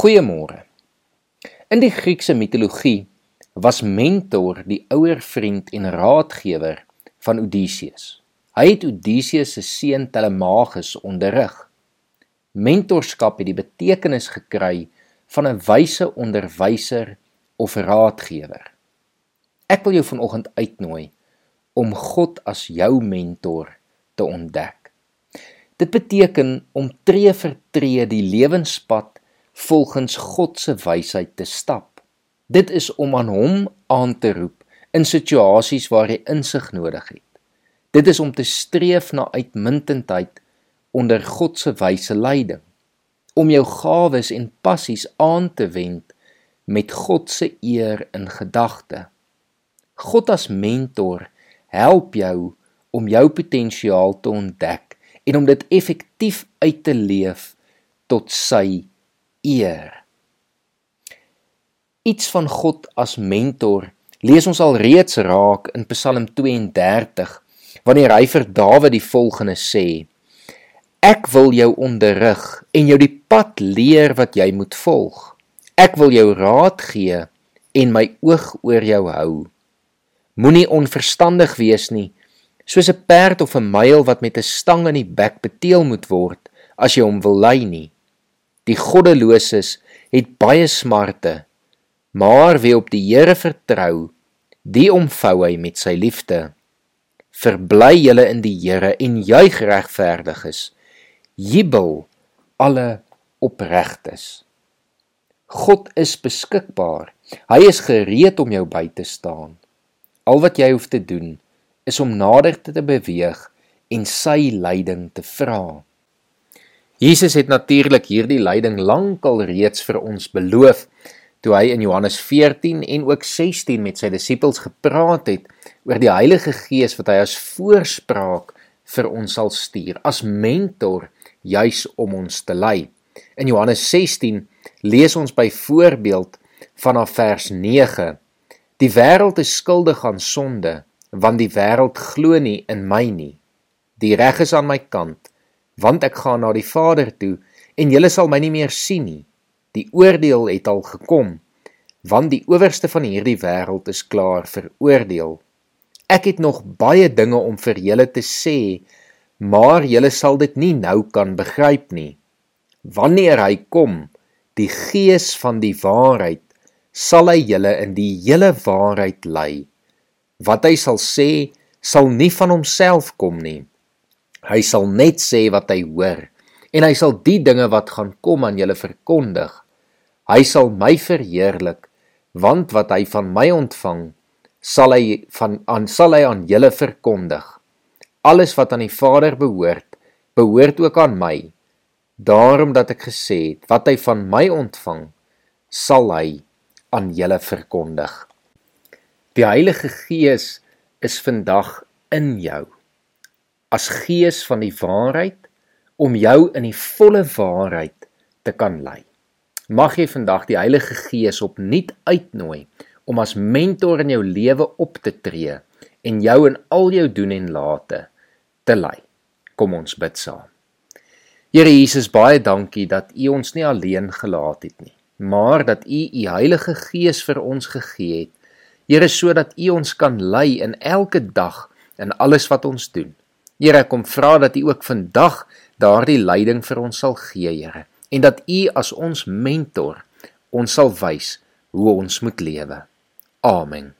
Goeiemôre. In die Griekse mitologie was Mentor die ouer vriend en raadgewer van Odysseus. Hy het Odysseus se seun Telemagus onderrig. Mentorskap het die betekenis gekry van 'n wyse onderwyser of raadgewer. Ek wil jou vanoggend uitnooi om God as jou mentor te ontdek. Dit beteken om tree vir tree die lewenspad volgens God se wysheid te stap. Dit is om aan hom aan te roep in situasies waar jy insig nodig het. Dit is om te streef na uitmuntendheid onder God se wyse leiding, om jou gawes en passies aan te wend met God se eer in gedagte. God as mentor help jou om jou potensiaal te ontdek en om dit effektief uit te leef tot sy eer. Iets van God as mentor lees ons al reeds raak in Psalm 32 wanneer hy vir Dawid die volgende sê: Ek wil jou onderrig en jou die pad leer wat jy moet volg. Ek wil jou raad gee en my oog oor jou hou. Moenie onverstandig wees nie, soos 'n perd of 'n myl wat met 'n stang in die bek beteel moet word as jy hom wil lei nie. Die goddeloses het baie smarte, maar wie op die Here vertrou, die omvou hy met sy liefde. Verbly julle in die Here en juig regverdiges. Jubel alle opregtes. God is beskikbaar. Hy is gereed om jou by te staan. Al wat jy hoef te doen is om nader te beweeg en sy leiding te vra. Jesus het natuurlik hierdie leiding lankal reeds vir ons beloof toe hy in Johannes 14 en ook 16 met sy disippels gepraat het oor die Heilige Gees wat hy as voorspraak vir ons sal stuur as mentor juis om ons te lei. In Johannes 16 lees ons byvoorbeeld vanaf vers 9: Die wêreld is skuldig aan sonde, want die wêreld glo nie in my nie. Die reg is aan my kant want ek gaan na die Vader toe en julle sal my nie meer sien nie. Die oordeel het al gekom, want die owerste van hierdie wêreld is klaar veroordeel. Ek het nog baie dinge om vir julle te sê, maar julle sal dit nie nou kan begryp nie. Wanneer hy kom, die Gees van die waarheid, sal hy julle in die hele waarheid lei. Wat hy sal sê, sal nie van homself kom nie Hy sal net sê wat hy hoor en hy sal die dinge wat gaan kom aan julle verkondig. Hy sal my verheerlik want wat hy van my ontvang sal hy van aan sal hy aan julle verkondig. Alles wat aan die Vader behoort, behoort ook aan my. Daarom dat ek gesê het wat hy van my ontvang sal hy aan julle verkondig. Die Heilige Gees is vandag in jou as gees van die waarheid om jou in die volle waarheid te kan lei. Mag jy vandag die Heilige Gees opnuut uitnooi om as mentor in jou lewe op te tree en jou in al jou doen en late te lei. Kom ons bid saam. Here Jesus, baie dankie dat U ons nie alleen gelaat het nie, maar dat U U Heilige Gees vir ons gegee het. Here, sodat U ons kan lei in elke dag in alles wat ons doen. Here, ek kom vra dat U ook vandag daardie leiding vir ons sal gee, Here, en dat U as ons mentor ons sal wys hoe ons moet lewe. Amen.